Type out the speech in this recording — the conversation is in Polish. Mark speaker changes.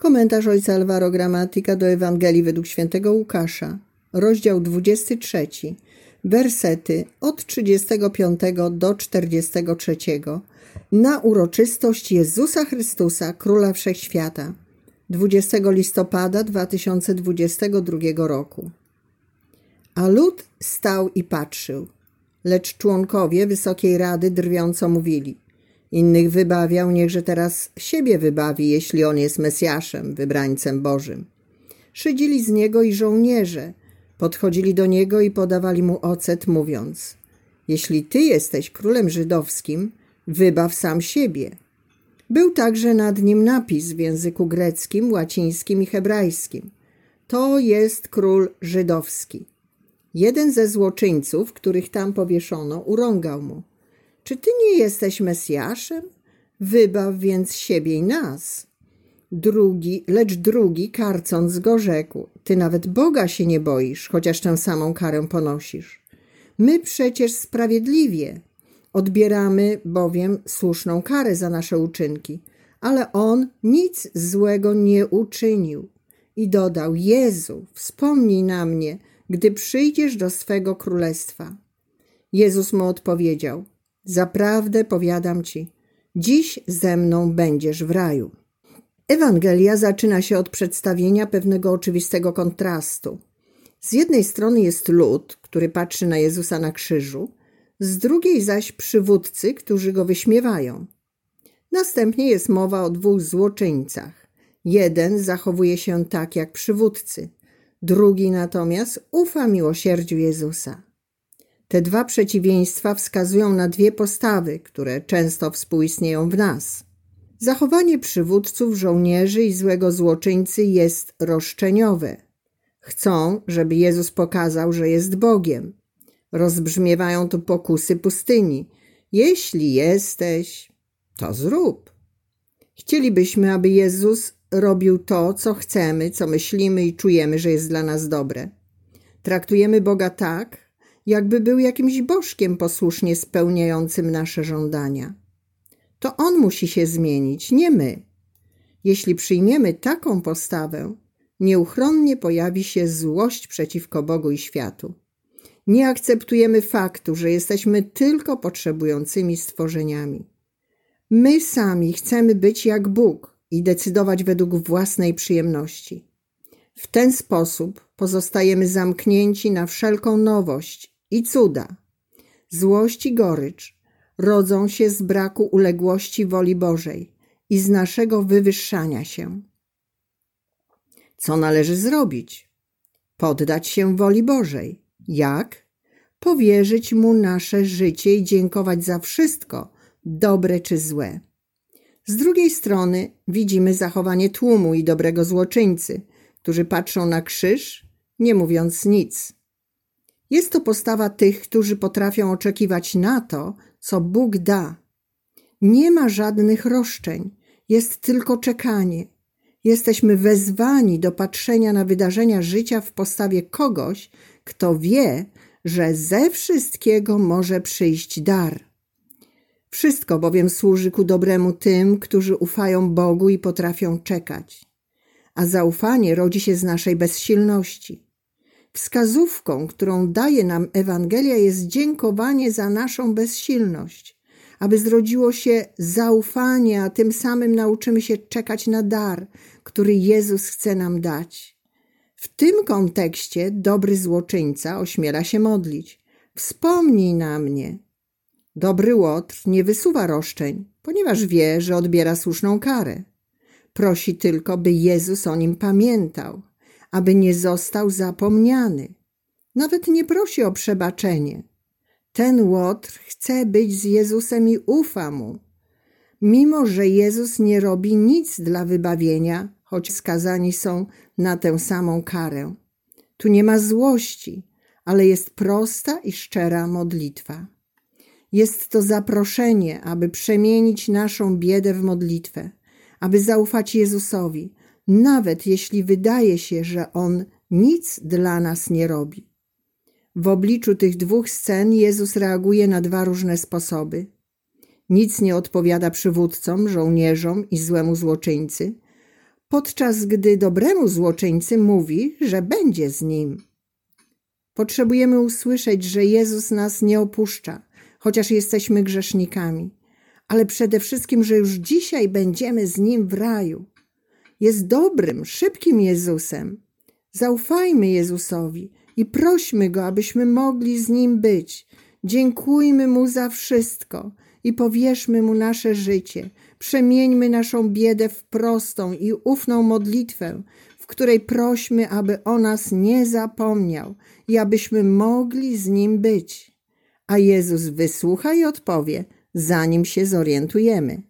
Speaker 1: Komentarz ojca Alvaro Gramatyka do Ewangelii według świętego Łukasza, rozdział 23, wersety od 35 do 43 na uroczystość Jezusa Chrystusa, Króla Wszechświata, 20 listopada 2022 roku. A lud stał i patrzył, lecz członkowie Wysokiej Rady drwiąco mówili – Innych wybawiał, niechże teraz siebie wybawi, jeśli on jest Mesjaszem, wybrańcem Bożym. Szydzili z niego i żołnierze. Podchodzili do niego i podawali mu ocet, mówiąc: Jeśli ty jesteś królem żydowskim, wybaw sam siebie. Był także nad nim napis w języku greckim, łacińskim i hebrajskim. To jest król żydowski. Jeden ze złoczyńców, których tam powieszono, urągał mu. Czy ty nie jesteś Mesjaszem? Wybaw więc siebie i nas. Drugi, lecz drugi, karcąc go, rzekł: Ty nawet Boga się nie boisz, chociaż tę samą karę ponosisz. My przecież sprawiedliwie odbieramy bowiem słuszną karę za nasze uczynki, ale on nic złego nie uczynił. I dodał: Jezu, wspomnij na mnie, gdy przyjdziesz do swego królestwa. Jezus mu odpowiedział: Zaprawdę powiadam ci, dziś ze mną będziesz w raju. Ewangelia zaczyna się od przedstawienia pewnego oczywistego kontrastu. Z jednej strony jest lud, który patrzy na Jezusa na krzyżu, z drugiej zaś przywódcy, którzy go wyśmiewają. Następnie jest mowa o dwóch złoczyńcach. Jeden zachowuje się tak jak przywódcy, drugi natomiast ufa miłosierdziu Jezusa. Te dwa przeciwieństwa wskazują na dwie postawy, które często współistnieją w nas. Zachowanie przywódców, żołnierzy i złego złoczyńcy jest roszczeniowe. Chcą, żeby Jezus pokazał, że jest Bogiem. Rozbrzmiewają tu pokusy pustyni. Jeśli jesteś, to zrób. Chcielibyśmy, aby Jezus robił to, co chcemy, co myślimy i czujemy, że jest dla nas dobre. Traktujemy Boga tak, jakby był jakimś bożkiem posłusznie spełniającym nasze żądania. To on musi się zmienić, nie my. Jeśli przyjmiemy taką postawę, nieuchronnie pojawi się złość przeciwko Bogu i światu. Nie akceptujemy faktu, że jesteśmy tylko potrzebującymi stworzeniami. My sami chcemy być jak Bóg i decydować według własnej przyjemności. W ten sposób pozostajemy zamknięci na wszelką nowość i cuda. Złość i gorycz rodzą się z braku uległości woli Bożej i z naszego wywyższania się. Co należy zrobić? Poddać się woli Bożej. Jak? Powierzyć Mu nasze życie i dziękować za wszystko, dobre czy złe. Z drugiej strony widzimy zachowanie tłumu i dobrego złoczyńcy, którzy patrzą na krzyż, nie mówiąc nic. Jest to postawa tych, którzy potrafią oczekiwać na to, co Bóg da. Nie ma żadnych roszczeń, jest tylko czekanie. Jesteśmy wezwani do patrzenia na wydarzenia życia w postawie kogoś, kto wie, że ze wszystkiego może przyjść dar. Wszystko bowiem służy ku dobremu tym, którzy ufają Bogu i potrafią czekać. A zaufanie rodzi się z naszej bezsilności. Wskazówką, którą daje nam Ewangelia, jest dziękowanie za naszą bezsilność, aby zrodziło się zaufanie, a tym samym nauczymy się czekać na dar, który Jezus chce nam dać. W tym kontekście dobry złoczyńca ośmiela się modlić. Wspomnij na mnie. Dobry łotr nie wysuwa roszczeń, ponieważ wie, że odbiera słuszną karę. Prosi tylko, by Jezus o nim pamiętał aby nie został zapomniany. Nawet nie prosi o przebaczenie. Ten łotr chce być z Jezusem i ufa mu. Mimo, że Jezus nie robi nic dla wybawienia, choć skazani są na tę samą karę. Tu nie ma złości, ale jest prosta i szczera modlitwa. Jest to zaproszenie, aby przemienić naszą biedę w modlitwę, aby zaufać Jezusowi, nawet jeśli wydaje się, że On nic dla nas nie robi. W obliczu tych dwóch scen Jezus reaguje na dwa różne sposoby. Nic nie odpowiada przywódcom, żołnierzom i złemu złoczyńcy. podczas gdy dobremu złoczyńcy mówi, że będzie z nim. Potrzebujemy usłyszeć, że Jezus nas nie opuszcza, chociaż jesteśmy grzesznikami, ale przede wszystkim, że już dzisiaj będziemy z Nim w raju. Jest dobrym, szybkim Jezusem. Zaufajmy Jezusowi i prośmy Go, abyśmy mogli z Nim być. Dziękujmy Mu za wszystko i powierzmy Mu nasze życie. Przemieńmy naszą biedę w prostą i ufną modlitwę, w której prośmy, aby o nas nie zapomniał i abyśmy mogli z Nim być. A Jezus wysłucha i odpowie, zanim się zorientujemy.